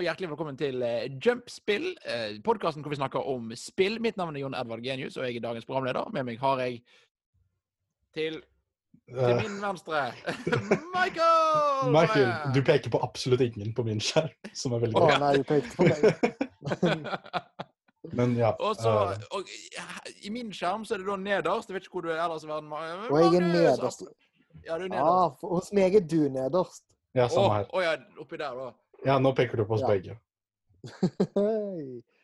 og hjertelig velkommen til eh, Jumpspill, eh, podkasten hvor vi snakker om spill. Mitt navn er Jon Edvard Genius, og jeg er dagens programleder. Med meg har jeg til, til Eh, min venstre Michael! Michael, du peker på absolutt ingen på min skjerm, som er veldig bra. Oh, nei, du pekte på meg. Men ja. og så eh, og, I min skjerm så er det da nederst. Jeg vet ikke hvor du er ellers i verden. Og jeg er nederst. Ja, du er Ah, nederst. for hos meg er du nederst. ja, samme her. å ja, oppi der, da. Ja, nå peker du på oss Ja. begge.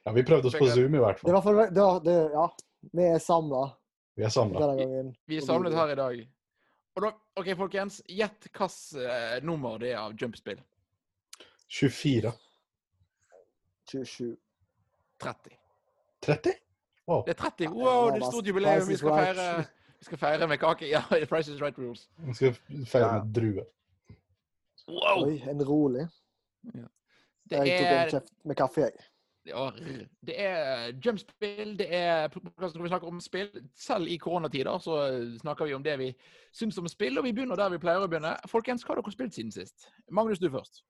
Ja, Vi prøvde oss på Zoom i hvert Det var for, fall. det, var- det, Ja, vi er samla Vi er samla. Vi er samlet her i dag. Og da, OK, folkens. Gjett hvilket eh, nummer det er av Jumpspill. 24. 27. 30. 30? Wow. Det er 30. Wow, det det er stort jubileum. Vi skal feire, vi skal feire med kake. Ja, Price is right rules. Vi skal feire med drue. Wow! Oi, en rolig. Det Jeg tok en kjeft med kaffe, jeg. ja, det er jumpspill, det er podkasten hvor vi snakker om spill. Selv i koronatider så snakker vi om det vi syns om spill, og vi begynner der vi pleier å begynne. Folkens, hva har dere spilt siden sist? Magnus, du først.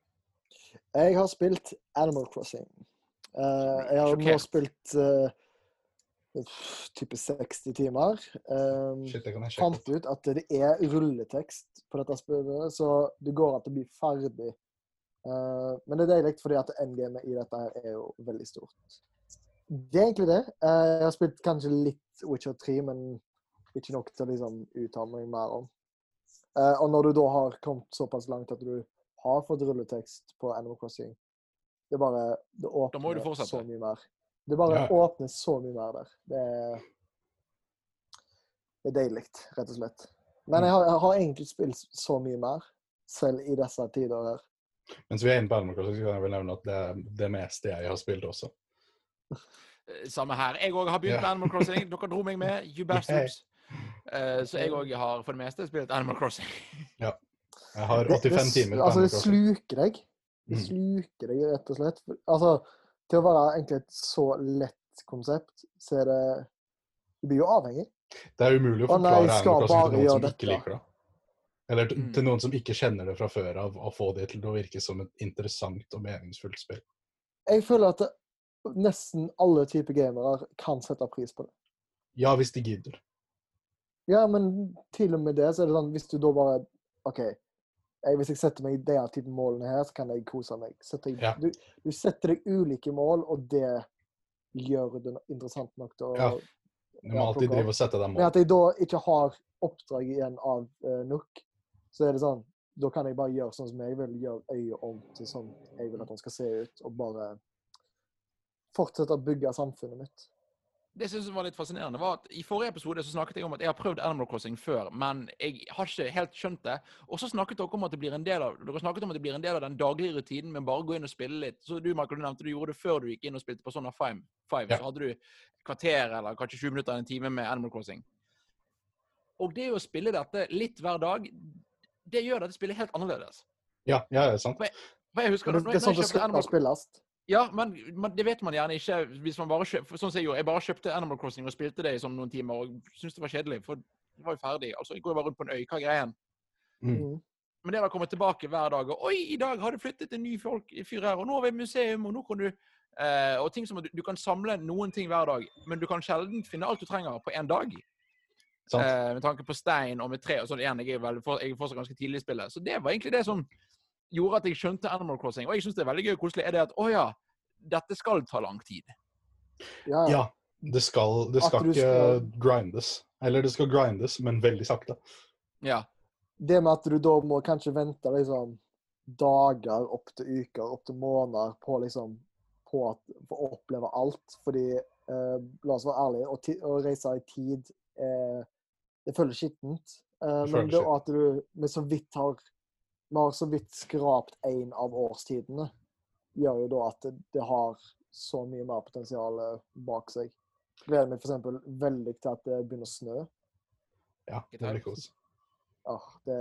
Jeg har spilt Animal Crossing. Uh, jeg har nå spilt uh, type 60 timer. Um, Shit, jeg fant ut at det er rulletekst på dette spillet, så det går an å bli ferdig. Eh, men det er deilig, fordi at endgamet i dette her er jo veldig stort. Det er egentlig det. Eh, jeg har spilt kanskje litt Witcher 3, men ikke nok til å liksom uttale meg mer om. Eh, og når du da har kommet såpass langt at du har fått rulletekst på Animal Crossing, det bare Det Da må du åpner så mye mer. Det bare Ja. åpner så mye mer der. Det er det er deilig, rett og slett. Men jeg har, jeg har egentlig spilt så mye mer, selv i disse tider her. Mens vi er inne på Animal Crossing, så kan jeg vel nevne at det er det meste jeg har spilt også. Eh, Samme her. Jeg òg har begynt med Animal Crossing. Dere dro meg med, you bastards. Uh, Så jeg òg har for det meste spilt Animal Crossing. ja. Jeg har 85 det, timer på altså, det sluker deg. Det Mm. sluker deg, rett og slett. Altså, til å være egentlig et så lett konsept, så er det Du blir jo avhengig. Det er umulig Å forklare Animal Crossing til noen som ikke liker det. Eller til, Mm. til noen som ikke kjenner det fra før av, å få det til å virke som et interessant og meningsfullt spill. Jeg føler at det, nesten alle typer gamere kan sette pris på det. Ja, hvis de gidder. Ja, men til og med det, så er det sånn hvis du da bare OK. Jeg, hvis jeg setter meg denne typen målene her, så kan jeg kose meg. Setter jeg, Ja. du, du setter deg ulike mål, og det gjør det interessant nok til å Ja, Du må alltid drive og sette deg Men at jeg da ikke har oppdrag igjen av uh, NOK, så er det sånn Da kan jeg bare gjøre sånn som jeg vil, gjøre øyet om til sånn jeg vil at den skal se ut, og bare fortsette å bygge samfunnet mitt. Det synes jeg var litt fascinerende, var at i forrige episode så snakket jeg om at jeg har prøvd Animal Crossing før, men jeg har ikke helt skjønt det. Og så snakket dere om at det blir en del av dere snakket om at det blir en del av den daglige rutinen med bare å gå inn og spille litt. Så du Michael, du nevnte du gjorde det før du gikk inn og spilte Persona 5. 5 Ja. Så hadde du kvarter eller kanskje 20 minutter eller en time med Animal Crossing. Og det å spille dette litt hver dag, det gjør dette spillet helt annerledes. Ja, ja, det er sant. For jeg husker Men det, det er sånn jeg det skal Animal spilles. ja, men, men det vet man gjerne ikke hvis man bare kjøper, sånn som jeg gjorde. Jeg bare kjøpte Animal Crossing og spilte det i sånn noen timer og syntes det var kjedelig, for det var jo ferdig. Altså, jeg går jo bare rundt på en øy, hva er greien? Mm. Mm. Men det å komme tilbake hver dag og Oi, i dag har det flyttet en ny folk, fyr her, og nå er vi i museum, og nå kan du eh, Og ting som at du, du kan samle noen ting hver dag, men du kan sjelden finne alt du trenger på én dag. Eh, med tanke på stein og med tre og sånn. Igjen, jeg er, vel, for, jeg er fortsatt ganske tidlig i spillet. Så det var egentlig det som gjorde at jeg skjønte Animal Crossing. Og jeg syns det er veldig gøy og koselig, er det at å ja, dette skal ta lang tid. Ja, ja. Ja, det skal, det skal ikke skal- grindes. Eller det skal grindes, men veldig sakte. Ja. Det med at du da må kanskje vente liksom dager opp til uker, opp til måneder på liksom på at, for å oppleve alt. Fordi, eh, la oss være ærlige, å, å reise i tid eh, Det føles skittent. Uh, men det at du vi så vidt har Vi har så vidt skrapt én av årstidene, gjør jo da at det, det har så mye mer potensial eh, bak seg. Gleder meg f.eks. veldig til at det begynner å snø. Ja, det blir kos. Ja, det,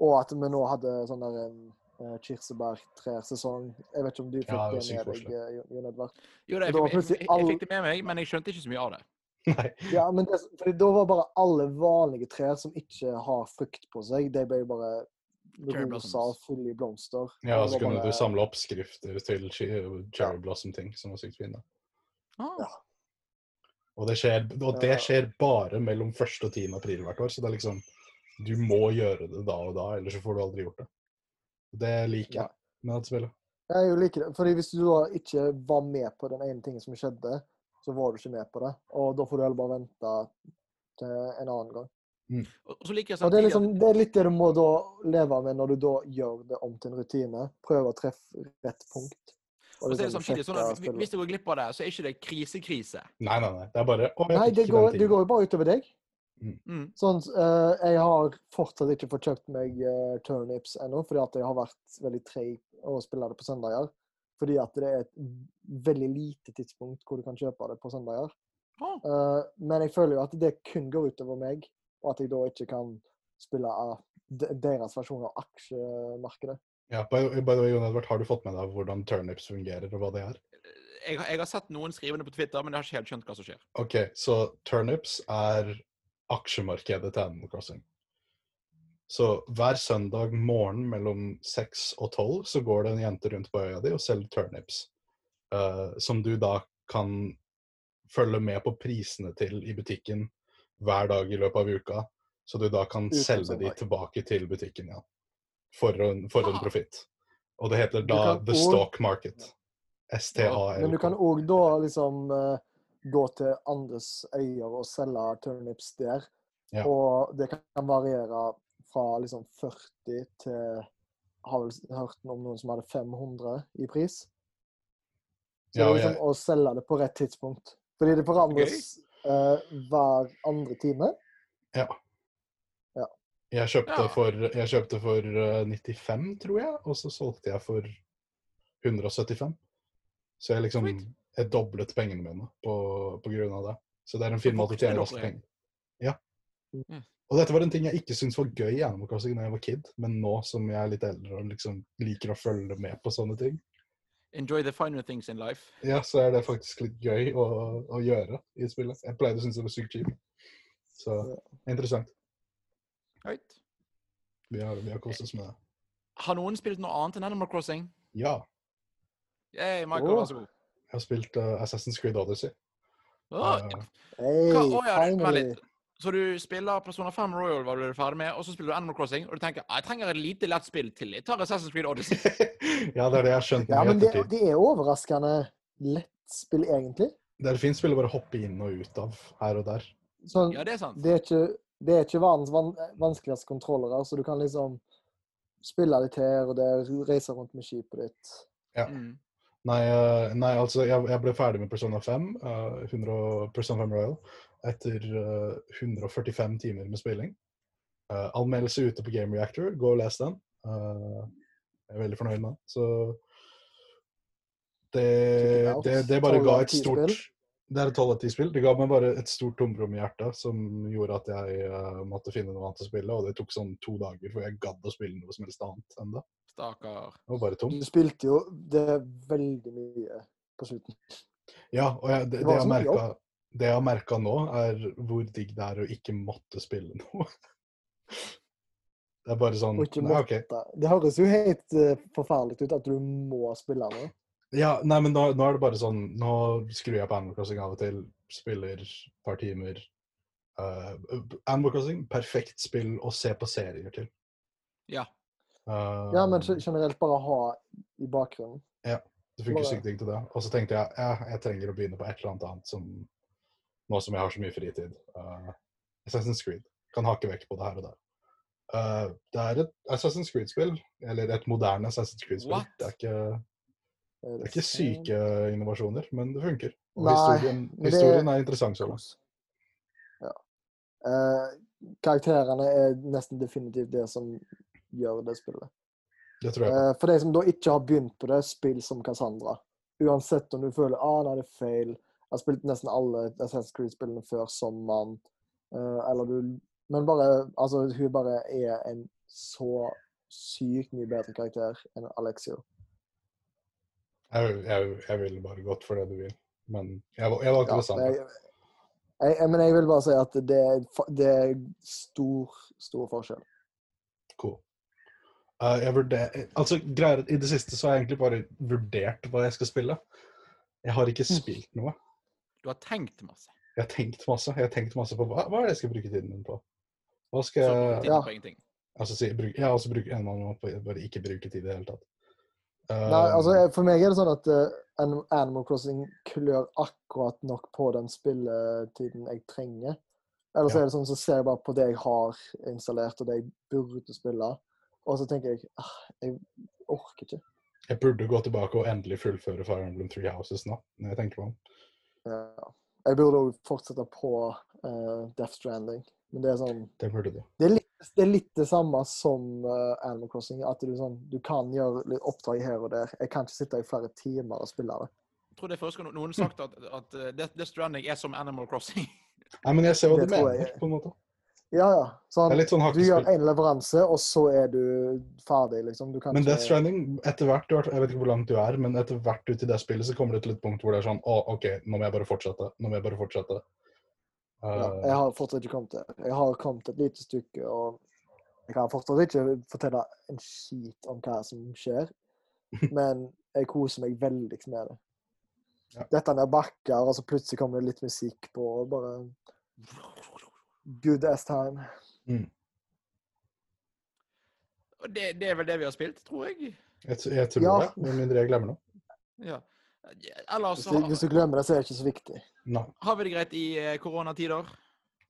og at vi nå hadde sånn der en uh, kirsebærtrersesong. Jeg vet ikke om du fikk Ja, det det med deg, eh, Jon- Jon Edvard? Jo, det, jeg, fikk- jeg, jeg, jeg fikk det med meg, men jeg skjønte ikke så mye av det. Nei. Ja, men det, fordi da var bare alle vanlige trær som ikke har frukt på seg, de ble bare rosa og fulle i blomster. Ja, Og så kunne bare... du samle oppskrifter til cherry blossom-ting som var sykt fine. Ah. Ja. Og det skjer, og det skjer bare mellom 1. og 10. april hvert år, så det er liksom Du må gjøre det da og da, ellers så får du aldri gjort det. Det liker jeg med dette spillet. Jeg liker det. Fordi hvis du da ikke var med på den ene tingen som skjedde, så var du ikke med på det. Og da får du heller bare vente til en annen gang. Og og så liker jeg Og det er, liksom, det er litt det du må da leve med når du da gjør det om til en rutine. Prøve å treffe rett punkt. og så er det samtidig sånn at. Hvis du går glipp av det, så er ikke det krisekrise. Nei, nei, nei. Det er bare å, Nei, det går, det går jo bare utover deg. Mm. Sånn, uh, jeg har fortsatt ikke fått kjøpt meg uh, turnips ennå, fordi at jeg har vært veldig treig å spille det på søndager. Fordi at det er et veldig lite tidspunkt hvor du kan kjøpe det på søndager. Ah. Uh, men jeg føler jo at det kun går utover meg, og at jeg da ikke kan spille av deres versjon av aksjemarkedet. Ja, by, by the way, Jon Edvard, har du fått med deg hvordan turnips fungerer, og hva det er? Jeg, har- jeg har sett noen skrivende på Twitter, men jeg har ikke helt skjønt hva som skjer. OK, så turnips er aksjemarkedet til Animal Crossing. Så hver søndag morgen mellom 6 og 12 så går det en jente rundt på øya di og selger turnips. Uh, som du da kan følge med på prisene til i butikken hver dag i løpet av uka. Så du da kan Uten selge de tilbake til butikken ja. For en, for en Ah. profitt. Og det heter da The også- Stock Market. STAL. Men du kan òg da liksom uh, gå til andres øyer og selge turnips der. Ja. Og det kan variere fra liksom 40 til Har vel hørt om noen som hadde 500 i pris. Så Ja, det er liksom å selge det på rett tidspunkt. Fordi det forandres eh, hver andre time. Jeg kjøpte, Ja. for, jeg kjøpte for eh, 95, tror jeg, og så solgte jeg for 175. Så jeg liksom jeg doblet pengene mine på, på grunn av det. Så det er en fin måte å vokste tjene du masse opp, ja. penger. Ja. Ja. Og dette var en ting jeg ikke syntes var gøy i Animal Crossing da jeg var kid, men nå som jeg er litt eldre og liksom liker å følge med på sånne ting, Enjoy the finer things in life. ja, så er det faktisk litt gøy å, å gjøre i spillet. Jeg pleide å synes det var sykt kjipt. Så interessant. Right. Vi har, vi har kost oss med det. Har noen spilt noe annet enn Animal Crossing? Ja. Yay, Michael, oh. vær så god. Jeg har spilt uh, Assassin's Creed Odyssey. Oh, uh, Hey, hva, ja. Så du spiller Persona 5 Royal, var du ferdig med, og så spiller du Animal Crossing, og du tenker «Ah, jeg trenger et lite lett spill til. Jeg tar Assassin's Creed Odyssey. ja, det er det jeg har skjønt Ja, men det, det er overraskende lett spill, egentlig. Det er et fint spill å bare hoppe inn og ut av her og der. Sånn, Ja, det er sant. det er ikke, det er ikke verdens van vanskeligste kontrollere, så du kan liksom spille litt her og der, reise rundt med skipet ditt. Ja. Mm. Nei, eh, nei altså, jeg, jeg ble ferdig med Persona 5, uh, 100, og- Persona 5 Royal, etter eh, 145 timer med spilling. Eh, anmeldelse ute på Game Reactor, gå og les den. Eh, jeg er veldig fornøyd med den. Så det, det, det bare ga et stort. Det er et 12 av 10 spill. Det ga meg bare et stort tomrom i hjertet som gjorde at jeg uh, måtte finne noe annet å spille. Og det tok sånn to dager før jeg gadd å spille noe som helst annet ennå. Stakkar. Det var bare Du spilte jo det veldig mye på slutten. Ja, og jeg, det, Det det, jeg merka, det jeg har merka nå, er hvor digg det er å ikke måtte spille noe. Det er bare sånn nei, okay. Det høres jo helt eh, forferdelig ut at du må spille noe. Ja, nei, men nå, nå er det bare sånn Nå skrur jeg på Animal Crossing av og til, spiller et par timer. Uh, Animal Crossing, perfekt spill å se på serier til. Ja. Uh, Ja, men generelt bare ha i bakgrunnen. Ja. Det funker sykt digg til det. Og så tenkte jeg ja, jeg trenger å begynne på et eller annet annet som nå som jeg har så mye fritid. Uh, Assassin's Creed. Kan hake vekk på det her og der. Uh, det er et Assassin's Creed-spill, eller et moderne Assassin's Creed-spill. Det det er ikke syke innovasjoner, men det funker. Og Nei, historien, historien det- er interessant så langt. Ja. Uh, karakterene er nesten definitivt det som gjør det spillet. Det tror jeg. Eh, for de som da ikke har begynt på det, spill som Cassandra. Uansett om du føler ah, nei, det er feil. Jeg har spilt nesten alle Assassin's Creed-spillene før som mann. Eh, eller du Men bare Altså, hun bare er en så sykt mye bedre karakter enn Alexio. Jeg, jeg, jeg ville bare gått for det du vil, men jeg, jeg valgte Ja, det samme. jeg, men jeg vil bare si at det, det er stor, stor forskjell. Cool. Uh, jeg vurder, altså, greier, I det siste så har jeg egentlig bare vurdert hva jeg skal spille. Jeg har ikke spilt noe. Du har tenkt masse. Jeg har tenkt masse Jeg har tenkt masse på hva, hva er det jeg skal bruke tiden min på. Hva skal Så jeg Ja. på ingenting. altså, si, bruk, Jeg har også brukt en mann på bare ikke bruke tid i det hele tatt. Nei, altså, Um, For meg er det sånn at uh, Animal Crossing klør akkurat nok på den spilletiden jeg trenger. Ellers Ja. er det sånn så ser jeg bare på det jeg har installert, og det jeg burde spille. Og så tenker jeg ah, jeg orker ikke. jeg burde gå tilbake og endelig fullføre Fire Emblem Three Houses nå, når jeg tenker meg om. Ja. Jeg burde òg fortsette på uh, Death Stranding. Men det er sånn Det burde du. Det er litt det, er litt det samme som uh, Animal Crossing. At du, sånn, du kan gjøre litt oppdrag her og der. Jeg kan ikke sitte i flere timer og spille det. Jeg tror det er første gang noen har sagt at, at uh, Death Death Stranding er som Animal Crossing. Nei, men jeg ser hva du mener, på en måte. Ja, ja. Sånn, sånn du gjør én leveranse, og så er du ferdig, liksom. Du kan Men Death Stranding, etter hvert, jeg vet ikke hvor langt du er, men etter hvert ut i det spillet så kommer du til et punkt hvor det er sånn Å, OK, nå må jeg bare fortsette. Nå må jeg bare fortsette. ja, Uh, Jeg har fortsatt ikke kommet til Jeg har kommet et lite stykke, og jeg kan fortsatt ikke fortelle en skit om hva som skjer. Men jeg koser meg veldig med det. Ja. Dette ned bakker, og så plutselig kommer det litt musikk på, og bare Good ass time. Og det, det er vel det vi har spilt, tror jeg. jeg, jeg tror Ja. det, med mindre jeg glemmer noe. Ja. Ellers Hvis du, hvis du glemmer det, så er det ikke så viktig. No. har vi det greit i eh, koronatider.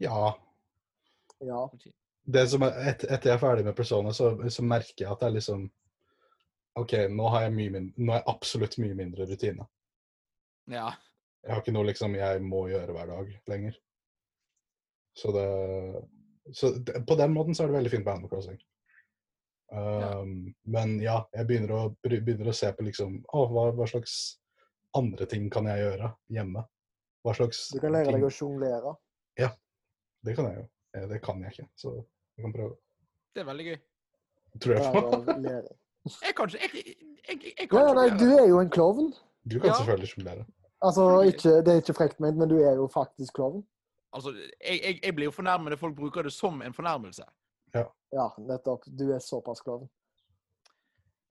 Ja. Ja. Det som er, et, etter jeg er ferdig med Persona, så, så merker jeg at det er liksom OK, nå har jeg mye mindre, nå har jeg absolutt mye mindre rutine. Ja. Jeg har ikke noe liksom jeg må gjøre hver dag lenger. Så det Så det, på den måten så er det veldig fint med Animal Crossing. Um, Men ja, jeg begynner å, begynner å se på liksom Å, hva, hva slags andre ting kan jeg gjøre hjemme? Hva slags Du kan lære ting deg å sjonglere. Det kan jeg jo. Eh, Det kan jeg ikke, så jeg kan prøve. Det er veldig gøy. Tror jeg på. Jeg kan ikke Jeg, jeg, jeg, kan Ja, nei, du er jo en klovn. Du kan Ja. selvfølgelig sjonglere. Altså, ikke, det er ikke frekt ment, men du er jo faktisk klovn. Altså, jeg, jeg, jeg blir jo fornærmet når folk bruker det som en fornærmelse. Ja, nettopp. Du er såpass klovn.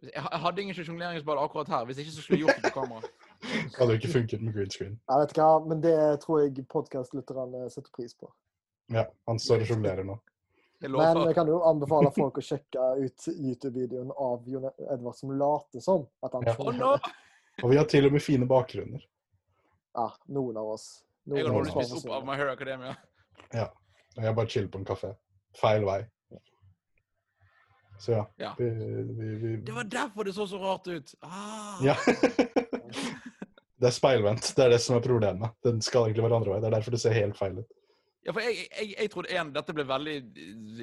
Jeg, jeg hadde ingen sjongleringsball akkurat her, hvis ikke så skulle jeg gjort det på kamera. Det hadde ikke funket med green screen. Jeg vet ikke men det tror jeg podkastlytterne setter pris på. Ja, han står og sjonglerer nå. Men jeg kan jo anbefale folk å sjekke ut YouTube-videoen av Jon Edvard som later som at han Ja. Og vi har til og med fine bakgrunner. Ja, noen av oss. Noen Jeg har holdt spist opp av My Hero Academia. Ja. jeg bare chiller på en kafé. Feil vei. Så ja. Ja. Vi, vi, vi, Det var derfor det så så rart ut. Ah. ja. det er speilvendt. Det er det som er problemet. Den skal egentlig være andre vei. Det er derfor det ser helt feil ut. Ja, for jeg, jeg, jeg trodde en, Dette ble veldig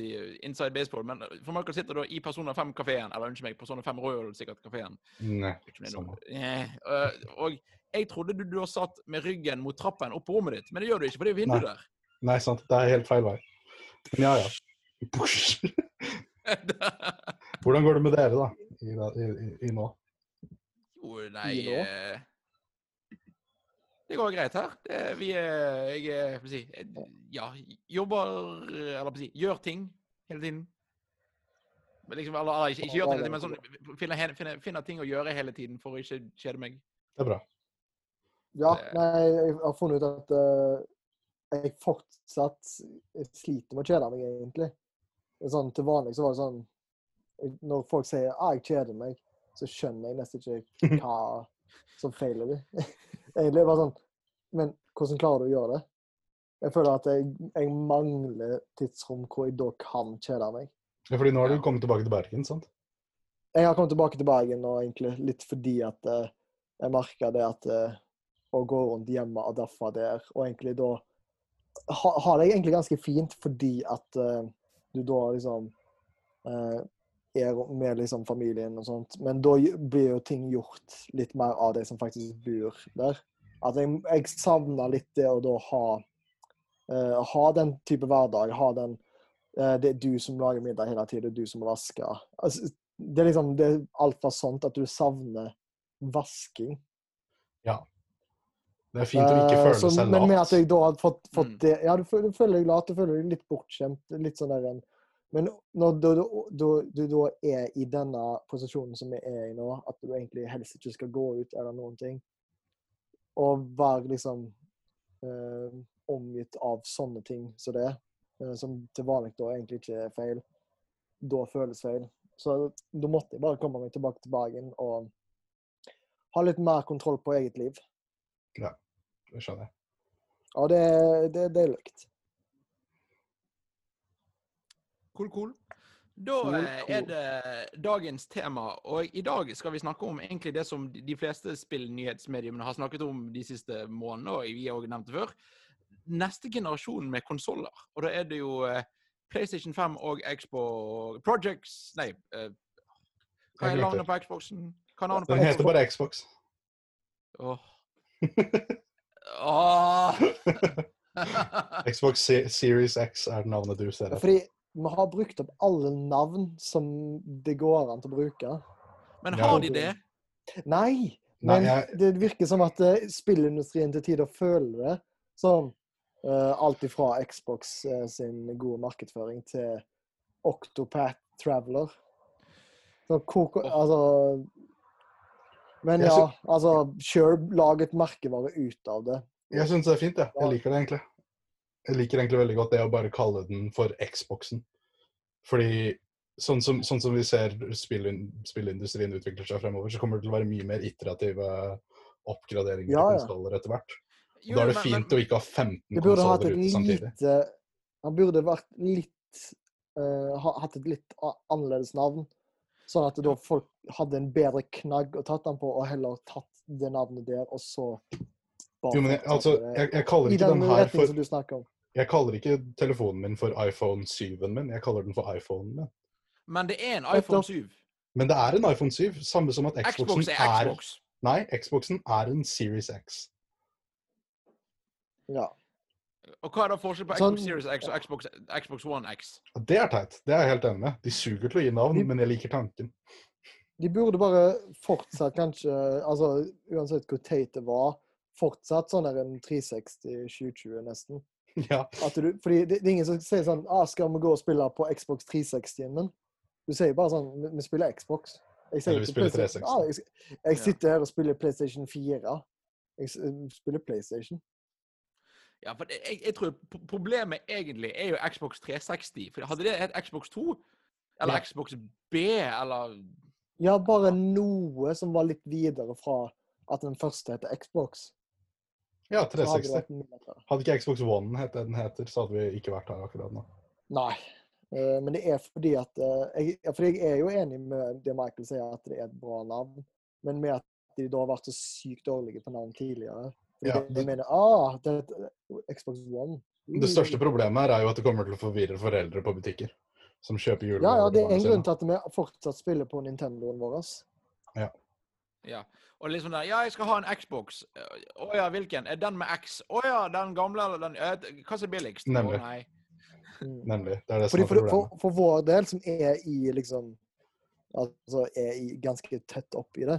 eh, inside baseball, men for Michael sitter da i Persona 5-kafeen, eller unnskyld meg, Persona 5 Royal sikkert kafeen. Nei, samme. Eh, øh, og jeg trodde du, du har satt med ryggen mot trappen opp på rommet ditt, men det gjør du ikke, for det er vindu der. Nei, sant. Det er helt feil vei. Men ja, ja. Hvordan går det med dere, da? I, i, i, i nå? jo, nei I nå? Det går greit her. Det, vi er Jeg er hva skal jeg si, Ja, jobber Eller hva skal jeg si, gjør ting hele tiden. Men Liksom, eller, eller ikke, ikke gjør ting hele tiden, men sånn finner, hen- finner, finner ting å gjøre hele tiden for å ikke kjede meg. Det er bra. Ja, nei, jeg har funnet ut at uh, jeg fortsatt sliter med å kjede meg, egentlig. Sånn, til vanlig så var det sånn Når folk sier ah, 'jeg kjeder meg', så skjønner jeg nesten ikke hva som feiler dem. egentlig er det bare sånn Men hvordan klarer du å gjøre det? Jeg føler at jeg, jeg mangler tidsrom hvor jeg da kan kjede meg. Ja, fordi nå har du kommet tilbake til Bergen, sant? Jeg har kommet tilbake til Bergen nå, egentlig, litt fordi at uh, jeg merka det at uh, å gå rundt hjemme og derfor der, og egentlig da ha, ha det egentlig ganske fint fordi at uh, du da liksom er med liksom familien og sånt. Men da blir jo ting gjort litt mer av de som faktisk bor der. At jeg, jeg savner litt det å da ha uh, ha den type hverdag. Ha den uh, Det er du som lager middag hele tiden, det er du som vasker. Altså, det er liksom det er alt fra sånt at du savner vasking. Ja. Det er fint å ikke Eh, føle så- seg Men med at jeg da har fått, fått Mm. det Ja, du føler, du føler deg lat, du føler deg litt bortskjemt. Litt sånn der en Men når du, du, du, du da er i denne posisjonen som vi er i nå, at du egentlig helst ikke skal gå ut eller noen ting, og være liksom eh, omgitt av sånne ting som det, eh, som til vanlig da egentlig ikke er feil, da føles feil. Så da måtte jeg bare komme meg tilbake til Bergen og ha litt mer kontroll på eget liv. Ja, Det skjønner jeg. Ja, det, det, det er deilig. Cool, cool. Da eh, er det dagens tema, og i dag skal vi snakke om egentlig det som de fleste spillnyhetsmediene har snakket om de siste månedene, og vi har også nevnt det før. Neste generasjon med konsoller. Og da er det jo eh, PlayStation 5 og Xbox Projects Nei, eh, hva er navnet på Xboxen? Hva er navnet på Den heter bare Xbox. Åh. Oh. Xbox Series X er navnet du ser etter. Vi har brukt opp alle navn som det går an til å bruke. Men har de det? Nei! Nei, Men jeg, det virker som at eh, spillindustrien til tider føler det. Sånn uh, alt ifra Xbox uh, sin gode markedsføring til Octopath Traveler. Så koko, altså Men ja, altså Sure, lag et merkevare ut av det. jeg syns det er fint, jeg. Jeg liker det egentlig. Jeg liker egentlig veldig godt det å bare kalle den for Xboxen. Fordi sånn som, sånn som vi ser spill, spillindustrien utvikler seg fremover, så kommer det til å være mye mer iterative oppgraderinger Ja, ja. konsoller etter hvert. Jo, da er det men- fint men- å ikke ha 15 Det burde konsoller ute samtidig. lite Han burde vært litt uh, Hatt et litt annerledes navn. Sånn at da folk hadde en bedre knagg å tatt den på, og heller tatt det navnet der, og så bare Jo, men jeg, altså, jeg, jeg kaller ikke den den her for Jeg kaller ikke telefonen min for iPhone 7-en min, jeg kaller den for iPhonen min. Men det er en iPhone 7. Men det er en iPhone 7, samme som at Xboxen Xbox er Xbox. Nei, Xboxen er en Series X. Ja. Og hva er da forskjell på Sånn- Xbox Series X og Xbox, Xbox One X? Det er teit. Det er jeg helt enig med. De suger til å gi navn, men jeg liker tanken. De burde bare fortsatt kanskje altså Uansett hvor teit det var, fortsatt sånn der en 360 2020 nesten. Ja. At du, fordi det, det er ingen som sier sånn ah, 'Skal vi gå og spille på Xbox 360-en min?' Du sier bare sånn 'Vi vi spiller Xbox'. Jeg sier Eller vi spiller 360. Ah, jeg, jeg sitter her og spiller PlayStation 4. Jeg eh, spiller PlayStation. Ja, for jeg, jeg tror problemet egentlig er jo Xbox 360. For hadde det hett Xbox 2, eller Ja. Xbox B, eller Ja, bare noe som var litt videre fra at den første heter Xbox. Ja, Så hadde 360. vært mye lettere. Hadde ikke Xbox One hett det den heter, så hadde vi ikke vært her akkurat nå. Nei. Eh, Men det er fordi at eh, jeg, For jeg er jo enig med det Michael sier, at det er et bra navn. Men med at de da har vært så sykt dårlige på navn tidligere. Fordi Ja, de, de mener ah, det er Xbox One. Det største problemet her er jo at det kommer til å forvirre foreldre på butikker. Som kjøper julegaver Ja, ja, det er en grunn til at vi fortsatt spiller på Nintendoen vår. Ja. Og liksom der Ja, jeg skal ha en Xbox. Å ja, hvilken? Er den med X? Å ja, den gamle eller den Hva som er billigst? Å Nemlig. nei. Mm. Nemlig. Det er det som er problemet. for, for vår del, som er i liksom Altså er i, ganske tett oppi det,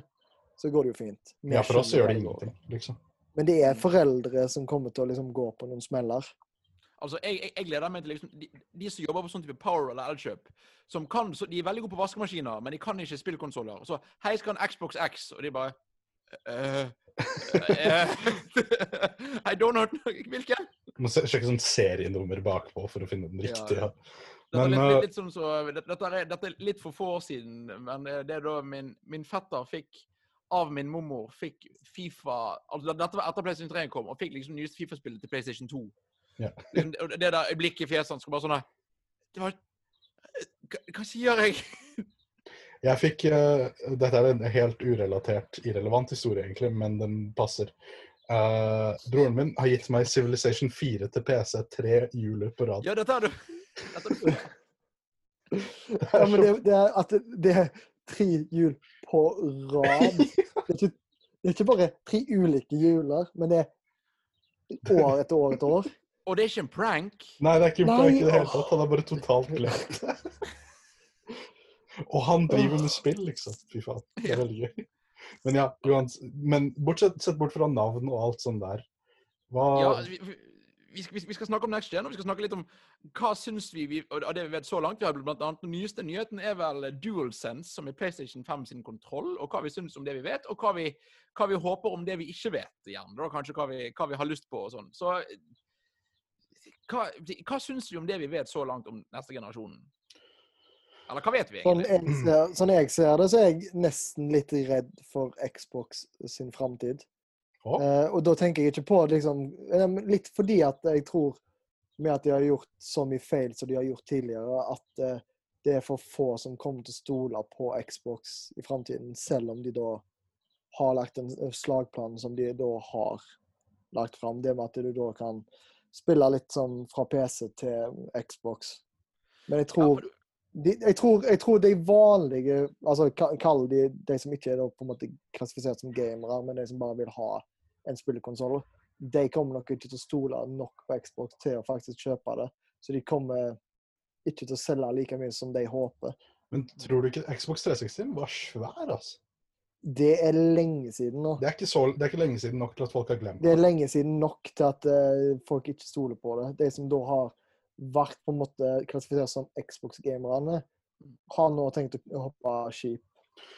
så går det jo fint. Vi Ja, for oss gjør det ingenting, liksom. Men det er foreldre som kommer til å liksom gå på noen smeller. Altså, jeg, jeg, jeg gleder meg til liksom de, de som jobber på sånn type Power eller Elkjøp, som kan så, De er veldig gode på vaskemaskiner, men de kan ikke spillkonsoller. Så hei, skal en Xbox X, og de bare uh, uh, I don't know Hvilken? Må sjekke sånn serienummer bakpå for å finne den riktige. ja. Dette er litt, litt, litt sånn så, dette, er, dette er litt for få år siden, men det er da min, min fetter fikk av min mormor fikk Fifa altså Dette var etter PlayStation 3 kom, og fikk liksom nyeste Fifa-spillet til PlayStation 2. Ja. Det der blikket i fjesene skulle bare sånn Det var hva, hva sier jeg? Jeg fikk uh, Dette er en helt urelatert, irrelevant historie, egentlig, men den passer. Uh, broren min har gitt meg Civilization 4 til PC tre juler på rad. Ja, dette er du. Dette er du. Ja, men det, det er at det, det er tre hjul på rad. Det er, ikke, det er ikke bare tre ulike hjuler, men det er år etter år etter år. Og det er ikke en prank. Nei, det er ikke en prank i det hele tatt. Han er bare totalt glemt. Og han driver med spill, liksom. Fy faen. Det er veldig gøy. Men ja, men bortsett sett bort fra navn og alt sånt der hva Ja, vi, vi- vi, skal, vi skal snakke om next gen, og vi skal snakke litt om hva syns vi, vi av det vi vet så langt. Vi har blant annet Den nyeste nyheten er vel DualSense, som er PlayStation 5 sin kontroll, og hva vi syns om det vi vet, og hva vi, hva vi håper om det vi ikke vet, igjen. Da, kanskje hva vi, hva vi har lyst på og sånn. Så hva, hva syns du om det vi vet så langt om neste generasjon? Eller hva vet vi Sånn egentlig? jeg, ser, sånn jeg ser det, så er jeg nesten litt redd for Xbox sin framtid. Oh. Eh, og da tenker jeg ikke på liksom eh, Litt fordi at jeg tror med at de har gjort så mye feil som de har gjort tidligere, at eh, det er for få som kommer til å stole på Xbox i framtiden, selv om de da har lagt en en slagplan som de da har lagt fram. Det med at du da kan spille litt sånn fra PC til Xbox. Men jeg tror de, jeg, tror, jeg tror de vanlige altså ka- Kall de de som ikke er da på en måte klassifisert som gamere, men de som bare vil ha en spillekonsoll, de kommer nok ikke til å stole nok på Xbox til å faktisk kjøpe det. Så de kommer ikke til å selge like mye som de håper. Men tror du ikke Xbox 360 var svær, altså? Det er lenge siden nå. Det er, ikke så, det er ikke lenge siden nok til at folk har glemt Det Det er lenge siden nok til at uh, folk ikke stoler på det. De som da har vært på en måte klassifisert som Xbox-gamerne, har nå tenkt å hoppe skip.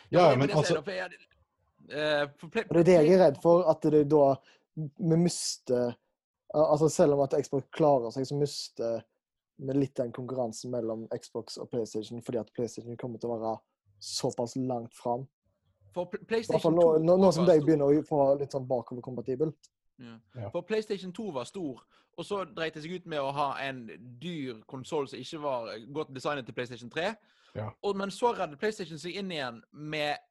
Ja, men altså eh, Og det er det jeg er redd for, at det da vi mister Altså selv om at Xbox klarer seg, så mister vi litt den konkurransen mellom Xbox og PlayStation, fordi at PlayStation kommer til å være såpass langt fram. For PlayStation nå, 2 nå, nå, nå som de begynner å få litt sånn bakoverkompatibelt. Ja. Ja. For PlayStation 2 var stor, og så dreit det seg ut med å ha en dyr konsoll som ikke var godt designet til PlayStation 3. Ja. Og, men så reddet PlayStation seg inn igjen med,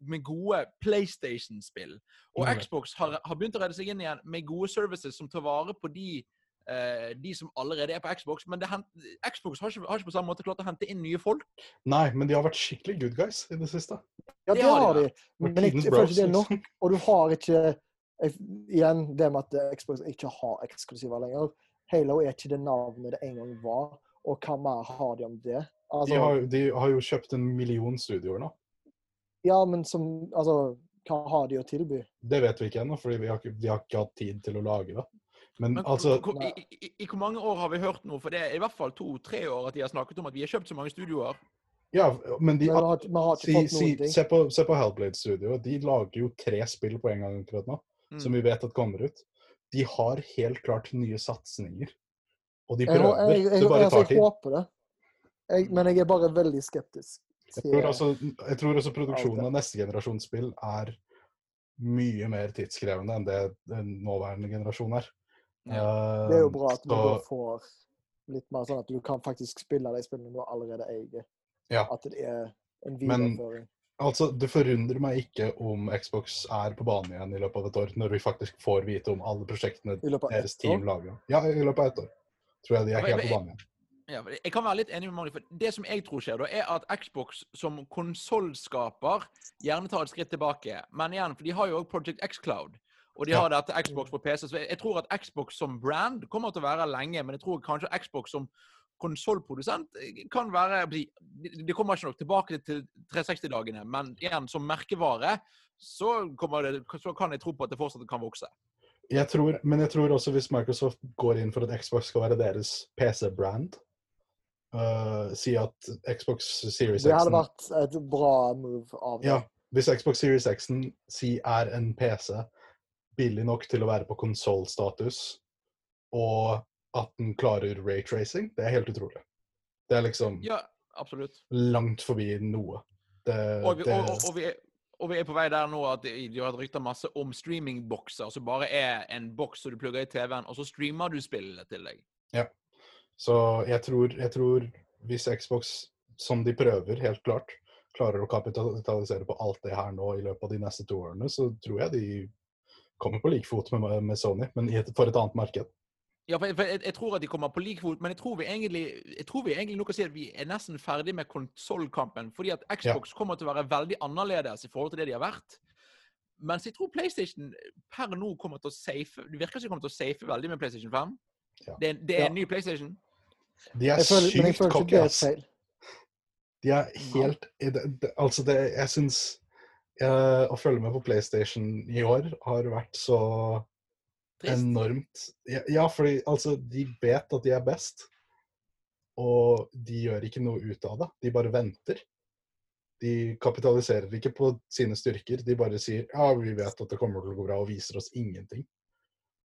med gode PlayStation-spill. Og Mm. Xbox har, har begynt å redde seg inn igjen med gode services som tar vare på de, eh, de som allerede er på Xbox. Men det hent, Xbox har ikke, har ikke på samme måte klart å hente inn nye folk. Nei, men de har vært skikkelig good guys i det siste. Ja, Det det har de har de, Vært men jeg, jeg føler ikke det er nok. liksom. Og du har ikke jeg, Igjen, det med at eh, Xbox ikke har eksklusiver lenger. Halo er ikke det navnet det en gang var, og hva mer har de om det? Altså, De har, de har jo kjøpt en million studioer nå. Ja, men som Altså, hva har de å tilby? Det vet vi ikke ennå, fordi vi har ikke, de har ikke hatt tid til å lage det. Men Men altså hvor- i, i, i, hvor mange år har vi hørt noe? For det er i hvert fall to-tre år at de har snakket om at vi har kjøpt så mange studioer. Ja, men de Men har, har ikke si, fått si, ting. se, på, se på Hellblade Studio. De lager jo tre spill på en gang akkurat nå, Mm. som vi vet at kommer ut. De har helt klart nye satsinger. Og de Jeg, prøver. jeg, jeg, Det bare altså, tar jeg håper det. Jeg, men jeg er bare veldig skeptisk. Jeg tror også, jeg tror også produksjonen av neste generasjons spill er mye mer tidskrevende enn det den nåværende generasjon er. Det er jo bra at du Så- får litt mer sånn at du kan faktisk spille de spillene du allerede eier. Ja. At det er en Men- videreføring. Altså, Det forundrer meg ikke om Xbox er på banen igjen i løpet av et år, når vi faktisk får vite om alle prosjektene deres team lager. Ja, i løpet av ett år. Tror jeg de er helt på banen igjen. Ja, Jeg kan være litt enig med Magnus. for Det som jeg tror skjer, da, er at Xbox som konsollskaper gjerne tar et skritt tilbake. Men igjen, for de har jo òg Project X Cloud. Og de Ja. har dette Xbox på PC. Så jeg, tror at Xbox som brand kommer til å være lenge. Men jeg tror kanskje Xbox som konsollprodusent kan være De de kommer ikke nok tilbake til 360-dagene, men igjen, som merkevare så, kommer det, så kan jeg tro på at det fortsatt kan vokse. Jeg tror, men jeg tror også hvis Microsoft går inn for at Xbox skal være deres PC-brand uh, Si at Xbox Series X Det hadde vært et bra move av det. Ja, hvis Xbox Series X si er en PC billig nok til å være på konsollstatus, og at den klarer raytracing, det er helt utrolig. Det er liksom Ja, langt forbi noe. Det, Og vi, det, og, og, vi er, og vi er på vei der nå at de de har rykta masse om streamingbokser, som bare er en boks som du plugger i TV-en, og så streamer du spillene til deg. Så jeg tror, jeg tror hvis Xbox, som de prøver, helt klart, klarer å kapitalisere på alt det her nå i løpet av de neste to årene, så tror jeg de kommer på lik fot med, med Sony, men i et, for et annet marked. Ja, for jeg, for jeg, jeg tror at de kommer på lik fot, men jeg tror vi egentlig jeg tror vi egentlig nå kan si at vi er nesten ferdig med konsollkampen. Fordi at Xbox kommer til å være veldig annerledes i forhold til det de har vært. Mens jeg tror PlayStation per nå kommer til å safe Det virker som de kommer til å safe veldig med PlayStation 5. Ja. Det, det er Ja. en ny PlayStation. De er sykt cocky, ass. De er helt det, det, Altså, det, jeg syns eh, Å følge med på PlayStation i år har vært så Trist. enormt ja, ja, fordi altså, de vet at de er best, og de gjør ikke noe ut av det. De bare venter. De kapitaliserer ikke på sine styrker. De bare sier ja, vi vet at det kommer til å gå bra, og viser oss ingenting.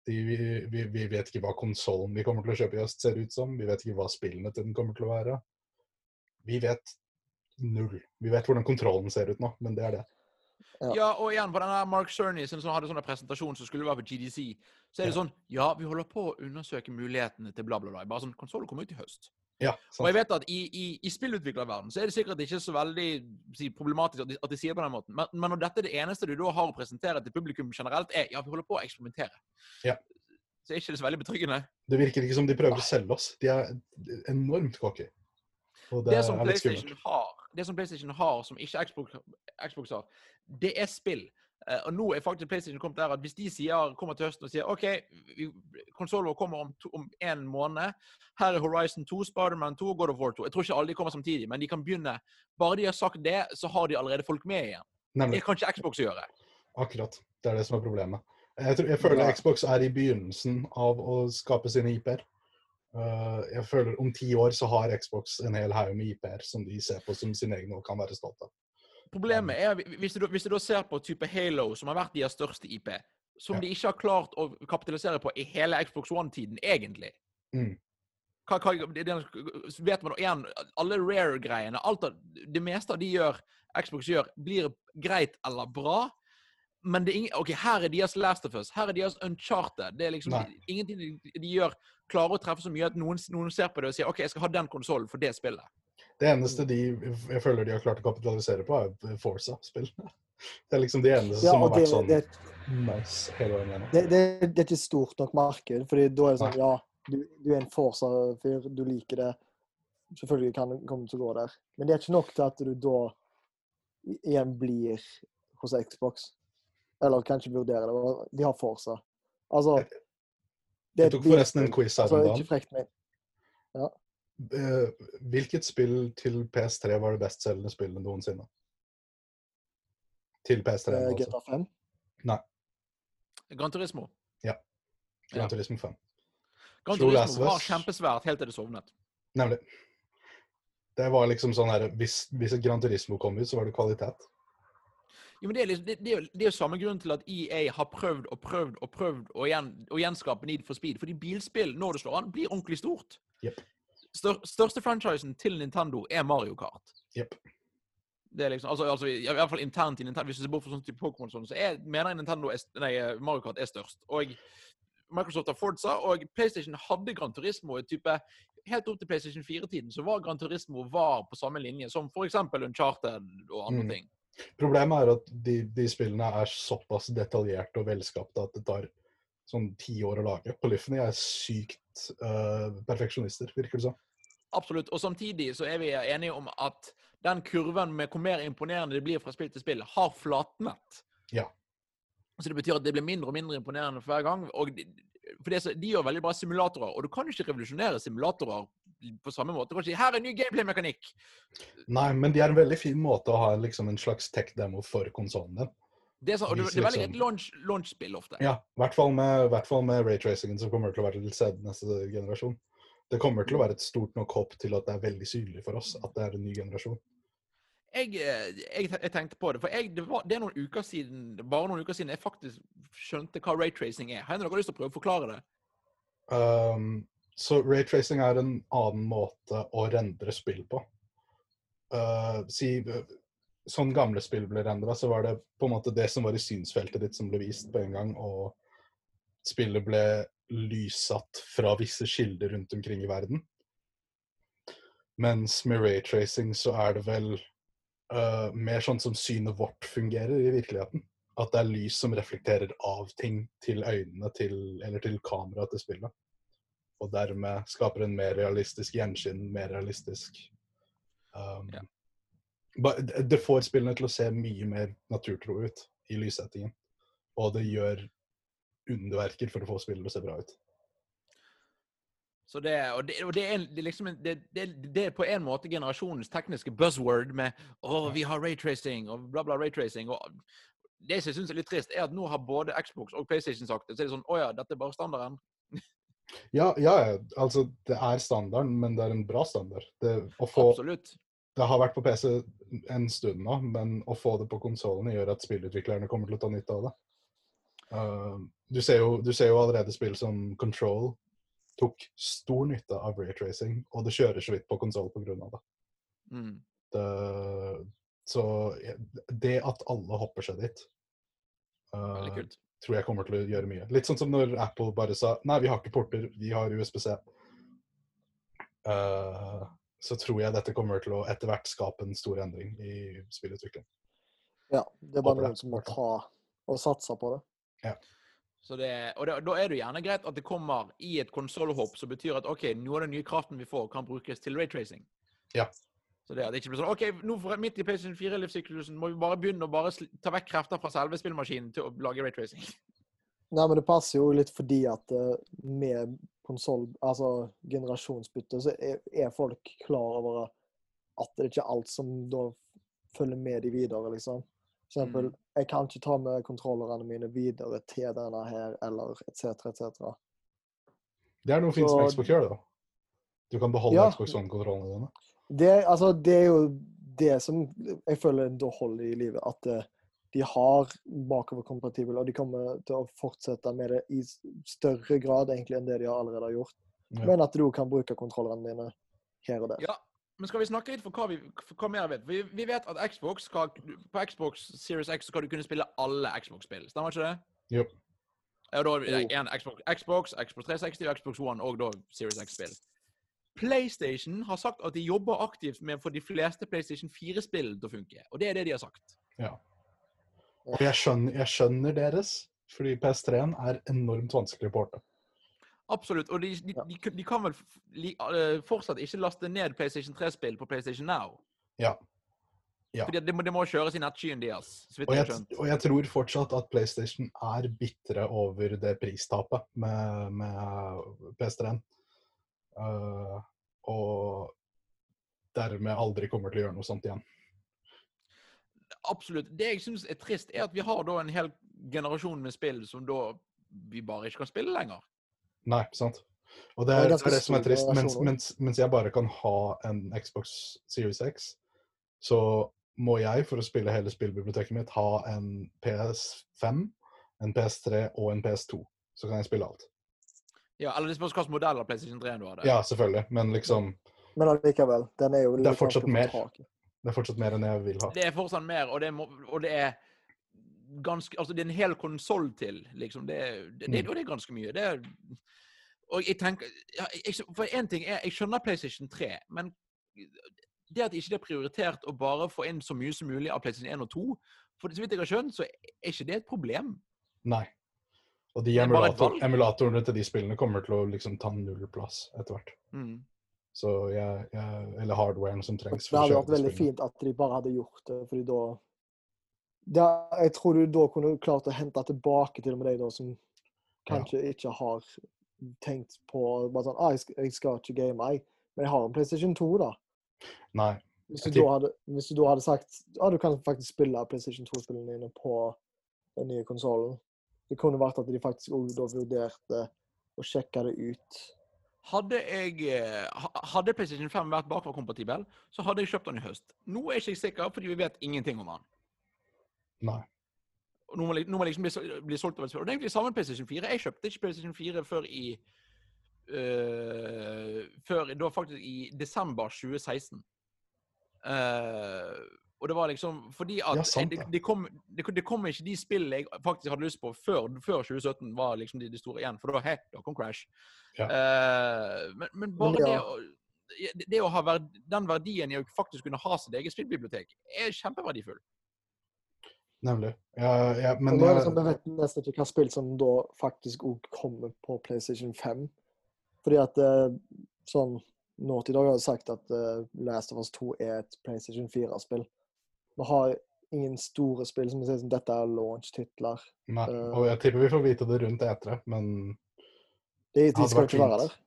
De, vi, vi, vi vet ikke hva konsollen vi kommer til å kjøpe i høst ser ut som. Vi vet ikke hva spillene til den kommer til å være. Vi vet null. Vi vet hvordan kontrollen ser ut nå, men det er det. Ja. Ja, og igjen på denne Mark Cerny som hadde sånn presentasjon som skulle være på GDC, så er det sånn Ja, vi holder på å undersøke mulighetene til bla, bla, bla. Bare sånn Konsollen kommer ut i høst. Ja, Og jeg vet at i, i, i spillutviklerverdenen så er det sikkert ikke så veldig si, problematisk at de, at de sier det på den måten, men, men når dette er det eneste du da har å presentere til publikum generelt, er ja, vi holder på å eksperimentere. Ja. Så er ikke det så veldig betryggende. Det virker ikke som de prøver å selge oss. De er enormt cocky. Det, det, som PlayStation har, det som PlayStation har, som ikke Xbox, Xbox har, det er spill. Uh, og nå er faktisk PlayStation kommet der at hvis de sier, kommer til høsten og sier OK, konsollen kommer om, to, om en måned. Her er Horizon 2, Spiderman 2 og God of War 2. Jeg tror ikke alle de kommer samtidig, men de kan begynne. Bare de har sagt det, så har de allerede folk med igjen. Nemlig. Det kan ikke Xbox gjøre. Akkurat. Det er det som er problemet. Jeg, tror, jeg føler Ja. Xbox er i begynnelsen av å skape sine IP-er. Uh, jeg føler om ti år så har Xbox en hel haug med IP-er som de ser på som sine egne og kan være stolt av. Problemet er, hvis du, hvis du da ser på type Halo, som har vært deres største IP, som Ja. de ikke har klart å kapitalisere på i hele Xbox One-tiden, egentlig. Mm. Hva, hva, det, det, vet man igjen, alle rare-greiene, alt det meste av de gjør, Xbox gjør, blir greit eller bra. Men det er ingen, ok, her er deres Last of Us, her er deres Uncharted. Det er liksom Nei. ingenting de, de gjør klarer å treffe så mye at noen, noen ser på det og sier OK, jeg skal ha den konsollen for det spillet. Det eneste de jeg føler de har klart å kapitalisere på, er Forza-spill. Det er liksom de eneste Ja, som har det, vært sånn det, nice hele veien gjennom. det, det, det er ikke stort nok marked. fordi da er det sånn Ja, du, du er en Forsa-fyr, du liker det. Selvfølgelig kan det komme til å gå der. Men det er ikke nok til at du da igjen blir hos Xbox. Eller kanskje vurderer det. De har Forsa. Altså det Jeg tok forresten en quiz her Altså, om ikke dagen. frekt, men Eh, hvilket spill til PS3 var det bestselgende spillet noensinne? Til PS3, eh, altså. GTA 5. Gran Turismo. Ja. Gran Ja. Turismo 5. Gran Slo Turismo var kjempesvært helt til det sovnet. Nemlig. Det var liksom sånn her Hvis, hvis et Gran Turismo kom ut, så var det kvalitet. Jo, men det, er liksom, det, det, er jo, det er jo samme grunn til at EA har prøvd og prøvd og prøvd å, gjen, å gjenskape Need for Speed. Fordi bilspill, når det slår an, blir ordentlig stort. Yep. Stør, største franchisen til Nintendo er Mario Kart. Yep. Det er liksom, altså, altså, I hvert fall internt i Nintendo, hvis du ser bort fra sånn type Pokémon, sånn, så er, mener jeg Nintendo er, nei, Mario Kart er størst. Og Microsoft har Forza, og PlayStation hadde Gran Turismo type Helt opp til PlayStation 4-tiden så var Gran Turismo var på samme linje som f.eks. Uncharted og andre Mm. ting. Problemet er at de, de spillene er såpass detaljerte og velskapte at det tar sånn ti år å lage. Polyphony er sykt uh, perfeksjonister, virker det som. Absolutt. Og samtidig så er vi enige om at den kurven med hvor mer imponerende det blir fra spill til spill, har flatnet. Ja. Så det betyr at det blir mindre og mindre imponerende for hver gang. Og de, for det, de gjør veldig bra simulatorer, og du kan ikke revolusjonere simulatorer på samme måte. Kan si 'her er ny gameplay-mekanikk'. Nei, men de er en veldig fin måte å ha liksom, en slags tech-demo for konsollen din. Det er, sånn, og det, det er veldig et launch-spill ofte. Ja, i hvert fall med, hvert fall med raytracingen som kommer til å være til stede neste generasjon. Det kommer til å være et stort nok hopp til at det er veldig synlig for oss at det er en ny generasjon. Jeg, eh, jeg, jeg tenkte på det, for jeg, det, var, det er noen uker siden, bare noen uker siden jeg faktisk skjønte hva raytracing er. Har dere lyst til å prøve å forklare det? Um, så raytracing er en annen måte å rendre spill på. Uh, si sånn gamle spill ble rendra, så var det på en måte det som var i synsfeltet ditt, som ble vist på en gang, og spillet ble lyssatt fra visse kilder rundt omkring i verden. Mens med raytracing så er det vel uh, mer sånn som synet vårt fungerer i virkeligheten. At det er lys som reflekterer av ting til øynene til, eller til kameraet til spillet. Og dermed skaper en mer realistisk gjenskinn, mer realistisk um, Ja. det- får spillene til å se mye mer naturtro ut i lyssettingen. Og det gjør underverker for å få spillet til å se bra ut. Så det, og det, og det, er, det, liksom, det, det, det er på en måte generasjonens tekniske buzzword med å, vi har raytracing og bla, bla, raytracing. Og det som jeg syns er litt trist, er at nå har både Xbox og PlayStation sagt det. Så er det sånn Å ja, dette er bare standarden. Ja, ja, altså det er standarden, men det er en bra standard. Det, få, Absolutt. det har vært på PC en stund nå, men å få det på konsollene gjør at spillutviklerne kommer til å ta nytte av det. Uh, du, ser jo, du ser jo allerede spill som Control tok stor nytte av retracing, og det kjører så vidt på konsoll pga. det. Mm. det. Så det at alle hopper seg dit, uh, Veldig kult. Tror jeg kommer til å gjøre mye. Litt sånn som når Apple bare sa nei, vi har ikke porter, vi har USBC. Uh, så tror jeg dette kommer til å etter hvert skape en stor endring i spillutvikling. Ja, det er bare noen som må ta og satse på det. Så det, og det, da er det gjerne greit at det kommer i et konsollhopp som betyr at OK, noe av den nye kraften vi får, kan brukes til raytracing. Ja. Så det, at det ikke blir sånn OK, nå for, midt i PlayStation 4-livssyklusen må vi bare begynne å bare sl- ta vekk krefter fra selve spillmaskinen til å lage raytracing. Nei, men det passer jo litt fordi at uh, med konsoll, altså generasjonsbytte, så er, er folk klar over at det ikke er alt som da følger med de videre, liksom. For eksempel, Mm. jeg kan ikke ta med kontrollerne mine videre til denne her, eller etc., etc. Det er noe fint som Xbox gjør, da. Du kan beholde Ja. Xbox One-kontrollene dine. Det, altså, det er jo det som jeg føler da holder i livet. At eh, de har bakoverkompatibel, og de kommer til å fortsette med det i større grad egentlig enn det de har allerede har gjort. Ja. Men at du kan bruke kontrollerne dine her og der. Ja, men skal vi snakke litt for hva, vi, for hva mer vi vet? Vi, vi vet at Xbox skal, på Xbox Series X skal du kunne spille alle Xbox-spill. Stemmer ikke det? Jo. Ja, da Jo. en Xbox, Xbox, Xbox 360 og Xbox One, og da Series X-spill. PlayStation har sagt at de jobber aktivt med å få de fleste PlayStation 4-spill til å funke. Og det er det de har sagt. Ja. Og jeg skjønner, jeg skjønner deres, fordi PS3-en er enormt vanskelig å porte. Absolutt. Og de, de, Ja. de, de kan vel fortsatt ikke laste ned PlayStation 3-spill på PlayStation Now. Ja. Ja. Fordi det må, de må kjøres i nettskyen deres. Og jeg og jeg tror fortsatt at PlayStation er bitre over det pristapet med, med PS3-en. Uh, og dermed aldri kommer til å gjøre noe sånt igjen. Absolutt. Det jeg syns er trist, er at vi har da en hel generasjon med spill som da vi bare ikke kan spille lenger. Nei, sant? Og det er er det, er det som er trist. Mens, mens, mens jeg bare kan ha en Xbox Series X, så må jeg, for å spille hele spillbiblioteket mitt, ha en PS5, en PS3 og en PS2. Så kan jeg spille alt. Ja, Eller det spørs hvilken modell av PlayStation 3 du hadde. Ja, selvfølgelig, men liksom Men allikevel, den er jo Det er fortsatt mer. Det er fortsatt mer enn jeg vil ha. Det er fortsatt mer, og det, må, og det er ganske Altså, det er en hel konsoll til, liksom. Det, det, det, Mm. og det er ganske mye. Det er, og jeg tenker ja, jeg, For én ting er Jeg skjønner PlayStation 3, men det at ikke det er prioritert å bare få inn så mye som mulig av PlayStation 1 og 2 For så vidt jeg har skjønt, så er ikke det et problem. Nei. Og de Det emulator, emulatorene til de spillene kommer til å liksom ta null plass etter hvert. Mm. Så jeg, jeg Eller hardwaren som trengs. Det hadde vært veldig spillene. fint at de bare hadde gjort det, fordi da da, Jeg tror du da kunne klart å hente tilbake til og med de da som kanskje ikke har tenkt på bare sånn ah, jeg, skal, 'Jeg skal ikke game, jeg, men jeg har en PlayStation 2', da. Nei. Hvis du, da hadde, hvis du da hadde sagt ah, du kan faktisk spille PlayStation 2-spillene dine på den nye konsollen, det kunne vært at de faktisk òg da vurderte å sjekke det ut. Hadde, jeg, eh, hadde PlayStation 5 vært bakvarkompatibel, så hadde jeg kjøpt den i høst. Nå er jeg ikke sikker, fordi vi vet ingenting om den. Nei. Nå må, nå må liksom bli, bli solgt over et. Og det er egentlig samme PlayStation 4. Jeg kjøpte ikke PlayStation 4 før i øh, Før da faktisk i desember 2016. Eh, og det var liksom fordi at Ja, sant det, det. det, kom, det, det kom ikke de spillene jeg faktisk hadde lyst på før, før 2017 var liksom de, de store igjen. For da, hei, da kom Crash. Ja. Uh, men, men bare ja. det, det, det å ha verd, den verdien i å faktisk kunne ha sitt eget spillbibliotek, er kjempeverdifull. Nemlig. Ja, ja, Men og nå er det jeg, sånn, Vi vet nesten ikke hva spill som da faktisk òg kommer på PlayStation 5. Fordi at eh, sånn Naughty Dog har sagt at eh, Last of Us 2 er et PlayStation 4-spill. Vi har ingen store spill som sier som dette er launch-titler. nei, eh, og jeg tipper vi får vite det rundt etere, men De, de skal ikke være der.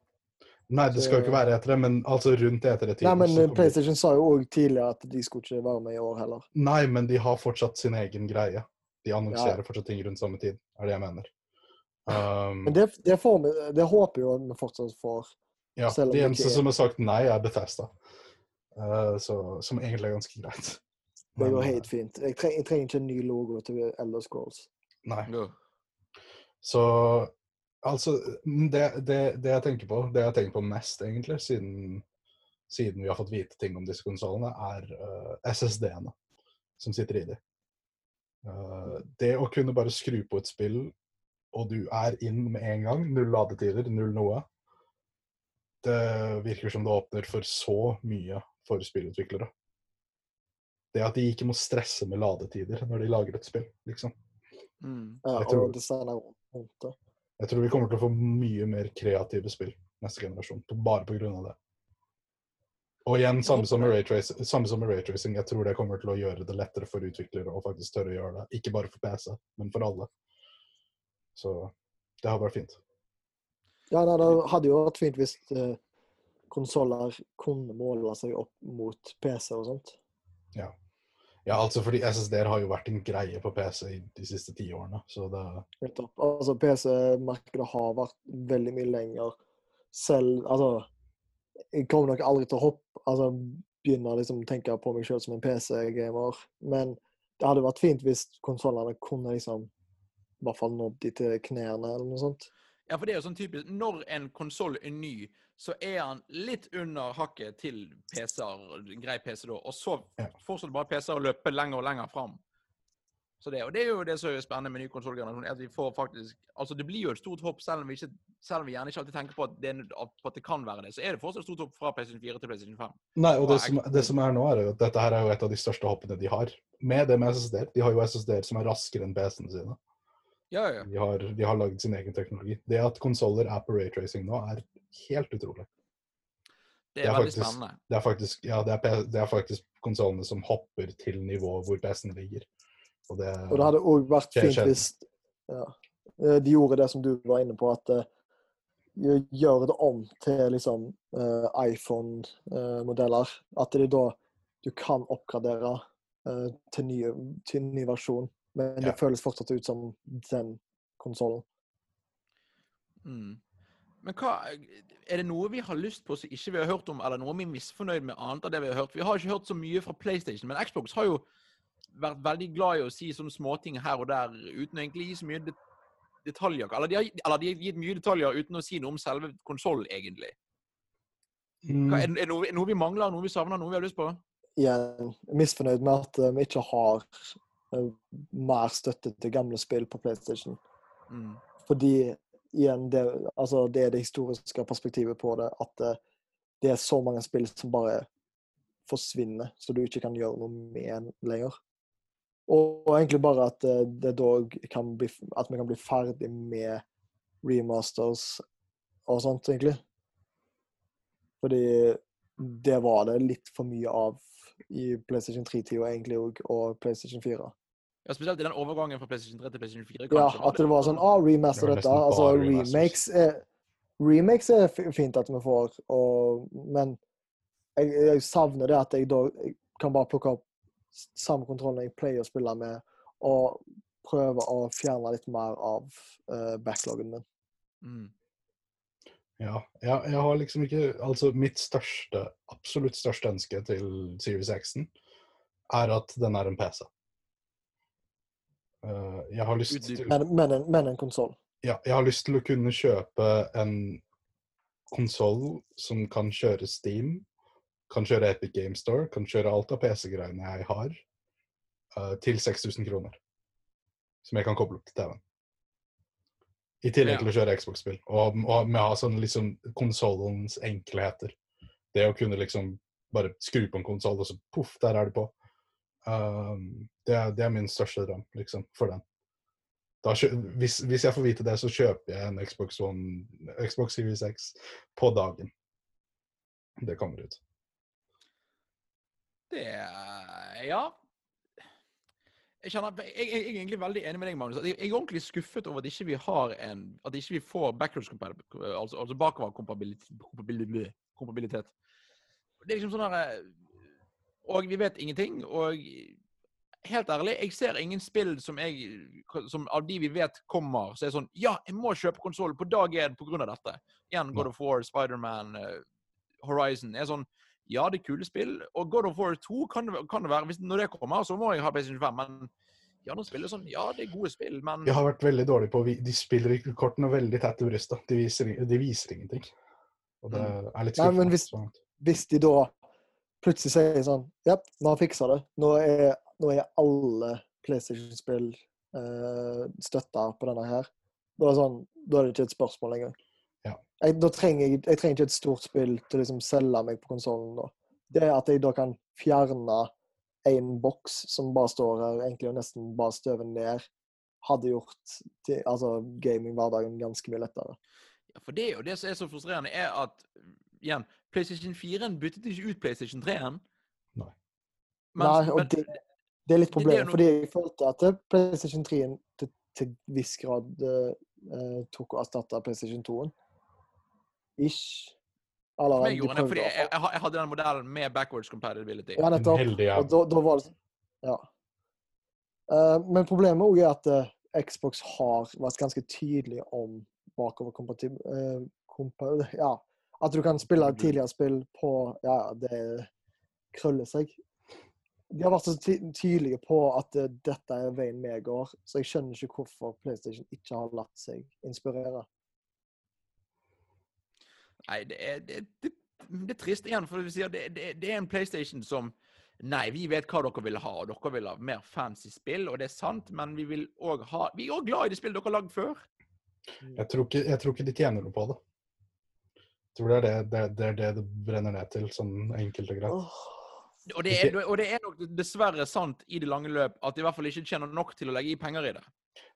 Nei, det skal jo ikke være etere, men altså rundt etere-tiden. Nei, men eh, PlayStation sa jo òg tidligere at de skulle ikke være med i år heller. Nei, men de har fortsatt sin egen greie. De annonserer fortsatt ting rundt samme tid, er det jeg mener. Um, Men det, det, får vi, det håper jo vi fortsatt får. ja, de eneste som har sagt nei, er Bethesda. Uh, så, som egentlig er ganske greit. Det Men, går eh, helt fint. Jeg, treng, jeg trenger ikke en ny logo til Elder Scrolls. Nei. Så altså det, det, det jeg tenker på, det jeg har tenkt på mest, egentlig, siden, siden vi har fått vite ting om disse konsollene, er uh, SSD-ene som sitter i de. Uh, det å kunne bare skru på et spill, og du er inn med en gang, null ladetider, null noe, det virker som det åpner for så mye for spillutviklere. Det at de ikke må stresse med ladetider når de lager et spill, liksom. Mm. Ja, Jeg tror-. Jeg tror vi kommer til å få mye mer kreative spill neste generasjon, på- bare pga. det. Og igjen, samme som, med samme som med raytracing, jeg tror det kommer til å gjøre det lettere for utviklere å faktisk tørre å gjøre det. Ikke bare for PC, men for alle. Så det har vært fint. Ja, nei, det hadde jo vært fint hvis eh, konsoller kunne måle seg opp mot PC og sånt. Ja, altså fordi SSD-er har jo vært en greie på PC i de siste ti årene, så det. Altså, PC-markedet har vært veldig mye lenger. Selv Altså, jeg kommer nok aldri til å hoppe Altså begynne å liksom tenke på meg sjøl som en PC-gamer, men det hadde vært fint hvis konsollene kunne liksom i hvert fall nådd de til knærne, eller noe sånt. Ja, for det er jo sånn typisk Når en konsoll er ny, så er han litt under hakket til PC-er, grei PC da, og så fortsetter bare PC-er å løpe lenger og lenger fram. Så det, og det er jo det som er spennende med ny konsollgenerasjon, at vi får faktisk Altså, det blir jo et stort hopp, selv om vi, ikke, selv om vi gjerne ikke alltid tenker på at det, at det kan være det, så er det fortsatt et stort hopp fra PlayStation 4 til PlayStation 5. Nei, og det som, det som er nå, er jo at dette her er jo et av de største hoppene de har. Med det med SSD-er. De har jo SSD-er som er raskere enn PC-ene sine. Ja, ja. De har, de har laget sin egen teknologi. Det at konsoller er på raytracing nå, er helt utrolig. Det Det er er veldig faktisk- spennende. Det er faktisk, ja, det er, det er faktisk konsollene som hopper til nivået hvor PC-en ligger. Og det, Og det hadde òg vært er fint hvis ja, eh, de gjorde det som du var inne på, at de gjør- gjør det om til liksom uh, iPhone-modeller. At de da du kan oppgradere eh, til, ny, til ny versjon, men Ja. det føles fortsatt ut som den konsollen. Mm. Men hva Er det noe vi har lyst på som ikke vi har hørt om, eller noe vi er misfornøyd med annet av det vi har hørt? Vi har ikke hørt så mye fra PlayStation, men Xbox har jo vært veldig glad i å si sånne småting her og der uten å egentlig gi så mye det detaljer. Eller de, har, eller de har gitt mye detaljer uten å si noe om selve konsollen, egentlig. Mm, Hva, er, det- noe, noe vi mangler, noe vi savner, noe vi har lyst på? Igjen misfornøyd med at vi ikke har mer støtte til gamle spill på PlayStation. Mm. Fordi igjen, det, altså, det er det historiske perspektivet på det. At det, det er så mange spill som bare forsvinner, så du ikke kan gjøre noe med lenger. Og, og egentlig bare at eh, det dog kan bli, at vi kan bli ferdig med remasters og sånt, egentlig. Fordi det var det litt for mye av i PlayStation 3-tida egentlig òg, og PlayStation 4. Ja, Spesielt i den overgangen fra PlayStation 3 til PlayStation 4. Kanskje, Ja, at det var sånn ah, remaster Det dette. Altså, remakes er, remakes er fint at vi får, og, men jeg, jeg savner det at jeg da jeg kan bare plukke opp samme kontrollen jeg pleier å spille med, og prøve å fjerne litt mer av uh, backloggen min. Mm. Ja, jeg, jeg har liksom ikke Altså, mitt største, absolutt største ønske til Series X-en er at den er en PC. Eh, jeg har lyst Utdyp. til Men, men en, men en konsoll. Ja, jeg har lyst til å kunne kjøpe en konsoll som kan kjøre Steam, kan kjøre Epic Game Store, kan kjøre alt av PC-greiene jeg har, eh, til 6000 kroner. Som jeg kan koble opp til TV-en. I tillegg Ja. til å kjøre Xbox-spill. Og, og med å ha sånn liksom konsollens enkelheter. Det å kunne liksom bare skru på en konsoll, og så poff, der er det på. Um, det, er, det er min største drøm, liksom, for den. Da, hvis, hvis jeg får vite det, så kjøper jeg en Xbox One, Xbox Series X på dagen. Det kommer ut. Det er- Ja. Jeg, kjenner, jeg, jeg, er egentlig veldig enig med deg, Magnus. Jeg, jeg er ordentlig skuffet over at ikke vi har en At ikke vi får backwards compatibility, altså, altså bakoverkompabilitet. kompabilitet- kompabilitet. Det er liksom sånn der Og vi vet ingenting. Og helt ærlig, jeg ser ingen spill som, jeg, som av de vi vet kommer, så er sånn Ja, jeg må kjøpe konsollen på dag én pga. dette. Igjen God of War, Spiderman, uh, Horizon. er sånn Ja, det er kule spill. Og God of War 2 kan det, kan det være. Hvis, når det kommer, så må jeg ha PlayStation 5. Men ja, nå spiller sånn Ja, det er gode spill, men De har vært veldig dårlige på De spiller ikke kortene veldig tett til brystet. De viser, de viser ingenting. Og det er litt Nei, men hvis- Hvis de da plutselig sier sånn Ja, vi har fiksa det. Nå er, nå er alle PlayStation-spill eh, støtta på denne her. Da er, det sånn, da er det ikke et spørsmål lenger. Ja. Jeg, da trenger jeg, jeg trenger ikke et stort spill til å liksom selge meg på konsollen. Det at jeg da kan fjerne en boks som bare står her, egentlig og nesten bare støver ned, hadde gjort til, altså, gaming-hverdagen ganske mye lettere. Ja, for det er jo det som er så frustrerende, er at igjen, PlayStation 4-en byttet ikke ut PlayStation 3-en. Nei. Nei, og det, det er litt problemet, noe- fordi jeg følte at PlayStation 3 til, til viss grad uh, tok og erstatta PlayStation 2-en. Ish. Eller de gjorde det, prøvde fordi jeg, jeg, jeg hadde den modellen med backwards compatibility. Ja, nettopp. heldig. Og da, da var det Ja. Uh, men problemet òg er at uh, Xbox har vært ganske tydelig om bakoverkompatibilitet Uh, ja. At du kan spille et tidligere spill på Ja, det krøller seg. De har vært så ty tydelige på at eh, dette er veien vi går, så jeg skjønner ikke hvorfor PlayStation ikke har latt seg inspirere. Nei, det er, det, det, det er trist igjen, for det, det, det er en PlayStation som Nei, vi vet hva dere vil ha, og dere vil ha mer fancy spill, og det er sant, men vi vil òg ha Vi er òg glad i det spillet dere har lagd før. Jeg tror, ikke, jeg tror ikke de tjener noe på det. Tror det er det det, det, er det, det brenner ned til, sånn enkelt og greit. Og det, er, og det er nok dessverre sant i det lange løp at de i hvert fall ikke tjener nok til å legge i penger i det.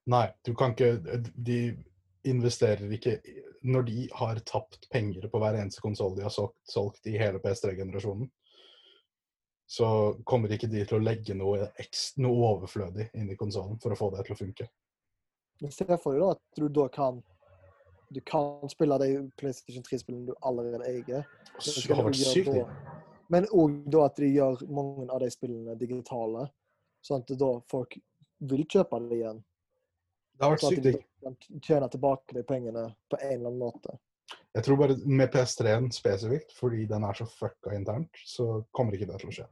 Nei, du kan ikke De investerer ikke Når de har tapt penger på hver eneste konsoll de har solgt, solgt i hele PS3-generasjonen, så kommer ikke de til å legge noe, ekstra, noe overflødig inn i konsollen for å få det til å funke. Men se for deg da at du da kan du kan spille de PlayStation 3-spillene du allerede eier. Det har vært sykt Men òg da at de gjør mange av de spillene digitale, sånn at da folk vil kjøpe det igjen. Det har vært sykt digg. De tjener tilbake de pengene på en eller annen måte. Jeg tror bare med PS3-en spesifikt, fordi den er så fucka internt, så kommer ikke det til å skje.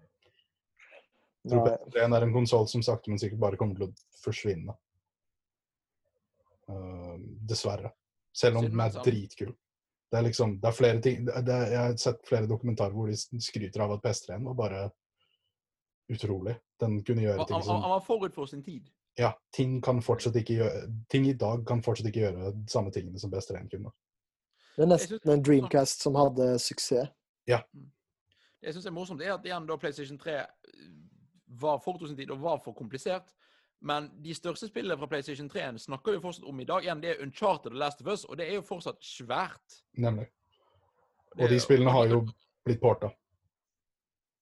Jeg tror PS3-en er en konsoll som sakte, men sikkert bare kommer til å forsvinne. Uh, dessverre. Selv om den er dritkul. Det er liksom, det er flere ting det, er, Jeg har sett flere dokumentarer hvor de skryter av at PS3-en var bare utrolig. Den kunne gjøre ting som han var forut for sin tid. Ja, ting kan fortsatt ikke gjøre Ting i dag kan fortsatt ikke gjøre de samme tingene som PS3-en kunne. Det er nesten en Dreamcast som hadde suksess. Ja. Det jeg synes er morsomt, er at igjen da PlayStation 3 var forut for sin tid og var for komplisert. Men de største spillene fra PlayStation 3 snakker vi fortsatt om i dag. Igjen, det er Uncharted og Last of Us, og det er jo fortsatt svært. Nemlig. Og de spillene har jo blitt porta.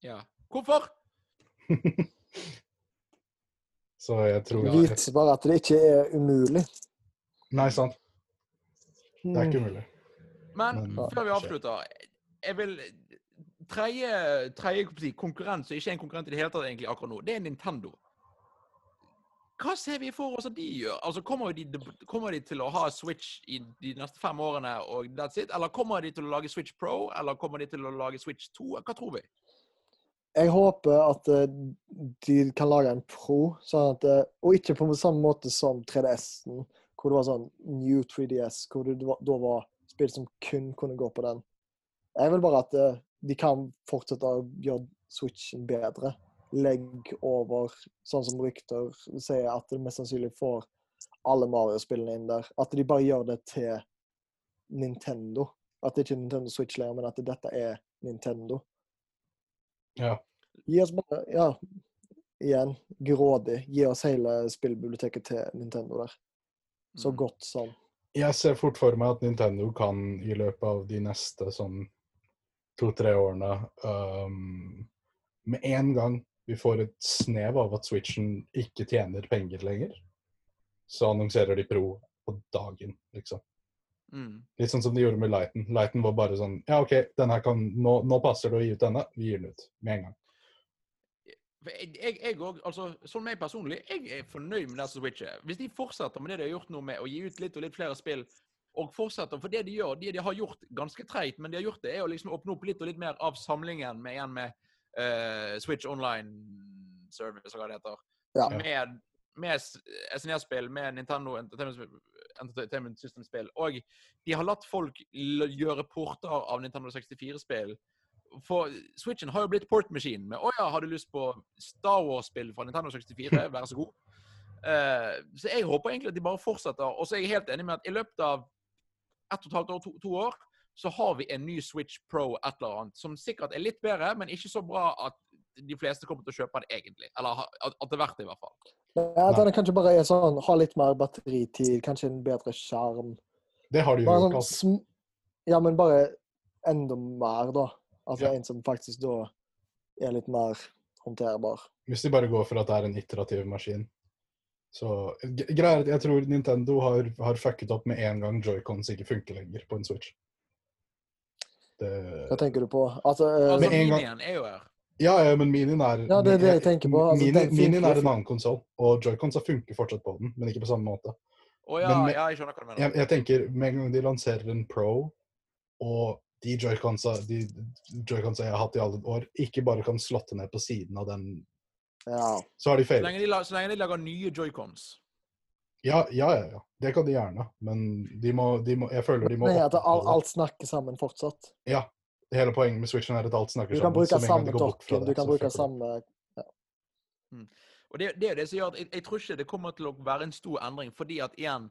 Ja. Hvorfor? Så jeg tror jeg... Vit bare at det ikke er umulig. Nei, sant. Det er ikke Mm. umulig. Men Men- før vi avslutter Jeg vil Tredje, konkurrent som ikke er en konkurrent i det hele tatt egentlig akkurat nå, det er Nintendo. Hva ser vi for oss at de gjør? Altså, Kommer de, kommer de til å ha Switch i de neste fem årene, og that's it? Eller kommer de til å lage Switch Pro, eller kommer de til å lage Switch 2? Hva tror vi? Jeg håper at eh, de kan lage en Pro, sånn at, eh, og ikke på samme måte som 3DS-en, hvor det var sånn New 3DS, hvor det da var spill som kun kunne gå på den. Jeg vil bare at eh, de kan fortsette å gjøre Switchen bedre. Legg over, sånn som rykter sier, at de mest sannsynlig får alle Mario-spillene inn der. At de bare gjør det til Nintendo. At det ikke er Nintendo Switch lenger, men at dette er Nintendo. Ja. Gi oss bare Ja, igjen, grådig. Gi oss hele spillbiblioteket til Nintendo der. Så Mm. godt som. Jeg ser fort for meg at Nintendo kan i løpet av de neste sånn to-tre årene um, Med en gang vi får et snev av at Switchen ikke tjener penger lenger, så annonserer de Pro på dagen, liksom. Mm. Litt sånn som de gjorde med Lighten. Lighten var bare sånn Ja, OK, denne kan, nå, nå passer det å gi ut denne. Vi gir den ut med en gang. Jeg, og, altså, Som meg personlig, jeg er fornøyd med det som Switch er. Hvis de fortsetter med det de har gjort nå med å gi ut litt og litt flere spill, og fortsetter For det de gjør, det de har gjort ganske treit, men de har gjort det, er å liksom åpne opp litt og litt mer av samlingen med igjen med eh, Switch Online Service, hva det heter. Ja. Med, med SNES-spill, med Nintendo Entertainment, Entertainment System-spill. Og de har latt folk l gjøre porter av Nintendo 64-spill. For Switchen har jo blitt port-maskin med 'Å ja, har du lyst på Star Wars-spill fra Nintendo 64? Vær så god'. Uh, så jeg håper egentlig at de bare fortsetter. Og så er jeg helt enig med at i løpet av ett og et halvt år, to, to år, så har vi en ny Switch Pro et eller annet, som sikkert er litt bedre, men ikke så bra at de fleste kommer til å kjøpe den egentlig. Eller at det er verdt det, i hvert fall. Ja, den er kanskje bare er sånn, ha litt mer batteritid, kanskje en bedre skjerm. Det har de jo Bare gjort. sånn sm Ja, men bare enda mer, da. Altså Ja. en som faktisk da er litt mer håndterbar. Hvis de bare går for at det er en iterativ maskin. Så greier er jeg tror Nintendo har, har fucket opp med en gang joycons ikke funker lenger på en Switch. Det, Hva tenker du på? Altså, eh, Altså, minien gang- er jo her. ja, ja, men Minien er Ja, det er det jeg tenker på. Altså, minien, funker Minien er en annen konsoll, og joycons funker fortsatt på den, men ikke på samme måte. Oh, ja, Men med- ja, jeg skjønner hva du mener. Jeg, jeg tenker med en gang de lanserer en Pro, og de joyconsa joy jeg har hatt i alle år, ikke bare kan slotte ned på siden av den, ja. så har de Så lenge de, la- så lenge de lager nye joycons. Ja, ja, ja, ja. Det kan de gjerne, men de må, de må, jeg føler de må Men at alt, alt snakker sammen fortsatt. Ja. Hele poenget med Switchen er at alt snakker sammen. Du kan bruke samme dokken, du kan bruke samme ja. mm. Og det, det er det som gjør at jeg, jeg tror ikke det kommer til å være en stor endring, fordi at igjen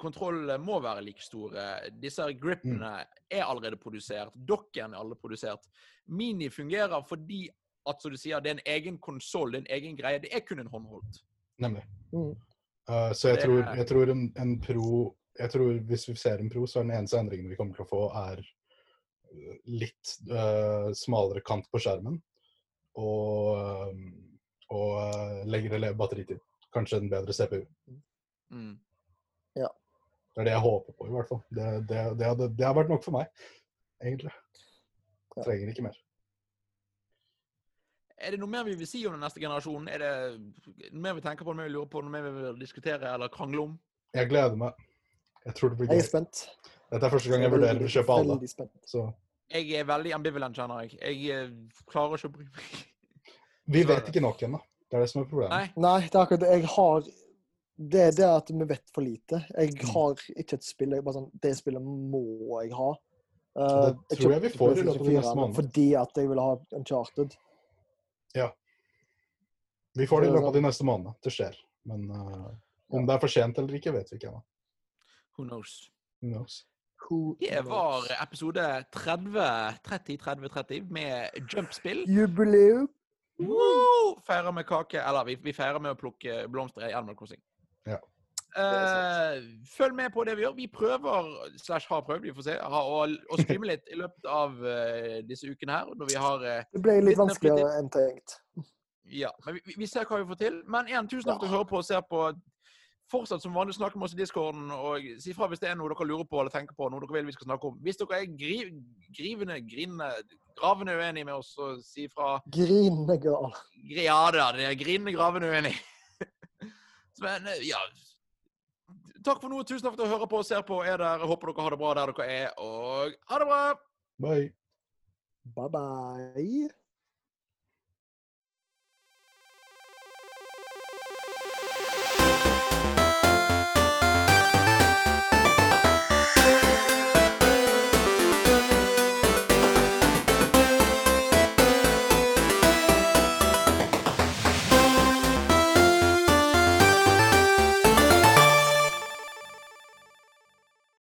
Kontrollene må være like store. Disse gripene grippene er allerede produsert. Dokken er allerede produsert. Mini fungerer fordi at som du sier, det er en egen konsoll, en egen greie. Det er kun en håndholdt. Nemlig. Mm. Uh, så jeg Det tror, jeg tror en, en pro jeg tror Hvis vi ser en pro, så er den eneste endringen vi kommer til å få, er uh, litt uh, smalere kant på skjermen. Og, og uh, lengre le- batteritid. Kanskje en bedre CPU. Mm. Det er det jeg håper på, i hvert fall. Det, det, det, hadde, det har vært nok for meg, egentlig. Jeg Trenger ikke mer. Er det noe mer vi vil si om den neste generasjonen? Er det noe mer vi tenker på, noe mer vi lurer på, noe mer vi vil diskutere eller krangle om? Jeg gleder meg. Jeg tror det blir gøy. Jeg er spent. Dette er første gang jeg vurderer å kjøpe alle. Så Jeg er veldig ambivalent, kjenner jeg. Jeg eh, klarer ikke å bry meg. vi vet ikke nok ennå. Det er det som er problemet. Nei. Nei, det er akkurat det. Jeg har Det er det at vi vet for lite. Jeg Mm. har ikke et spill. Jeg bare sånn Det spillet må jeg ha. Uh, Det tror jeg vi får i løpet av de neste 4 månedene. Fordi at jeg ville ha Uncharted. Vi får det i løpet av de neste månedene. Det skjer. Men uh, om det er for sent eller ikke, vet vi ikke ennå. Who knows? Who knows? Det var episode 30, 30, 30, 30 med Jump-spill. Jubileum. Woo! Feirer med kake. Eller vi, vi feirer med å plukke blomster i Animal Crossing. Ja. Eh, følg med på det vi gjør. Vi prøver, slash har prøvd, vi får se, ha- å, å streame litt i løpet av uh, disse ukene her. Når vi har uh, Det ble Litt litt vanskeligere enn tenkt. Ja, men vi, vi ser hva vi får til. Men igjen, tusen takk for at høre hører på og ser på. Fortsatt som vanlig snakke med oss i discorden, og si fra hvis det er noe dere lurer på eller tenker på. noe dere vil vi skal snakke om. Hvis dere er gri, grivende, grinende, gravende uenige med oss, så si fra. Grinende gal. Ja da, det er grinende, gravende uenig. Men ja Takk for nå. Tusen takk for at dere hører på og ser på. Er der. Jeg håper dere har det bra der dere er, og ha det bra! Bye. Bye bye.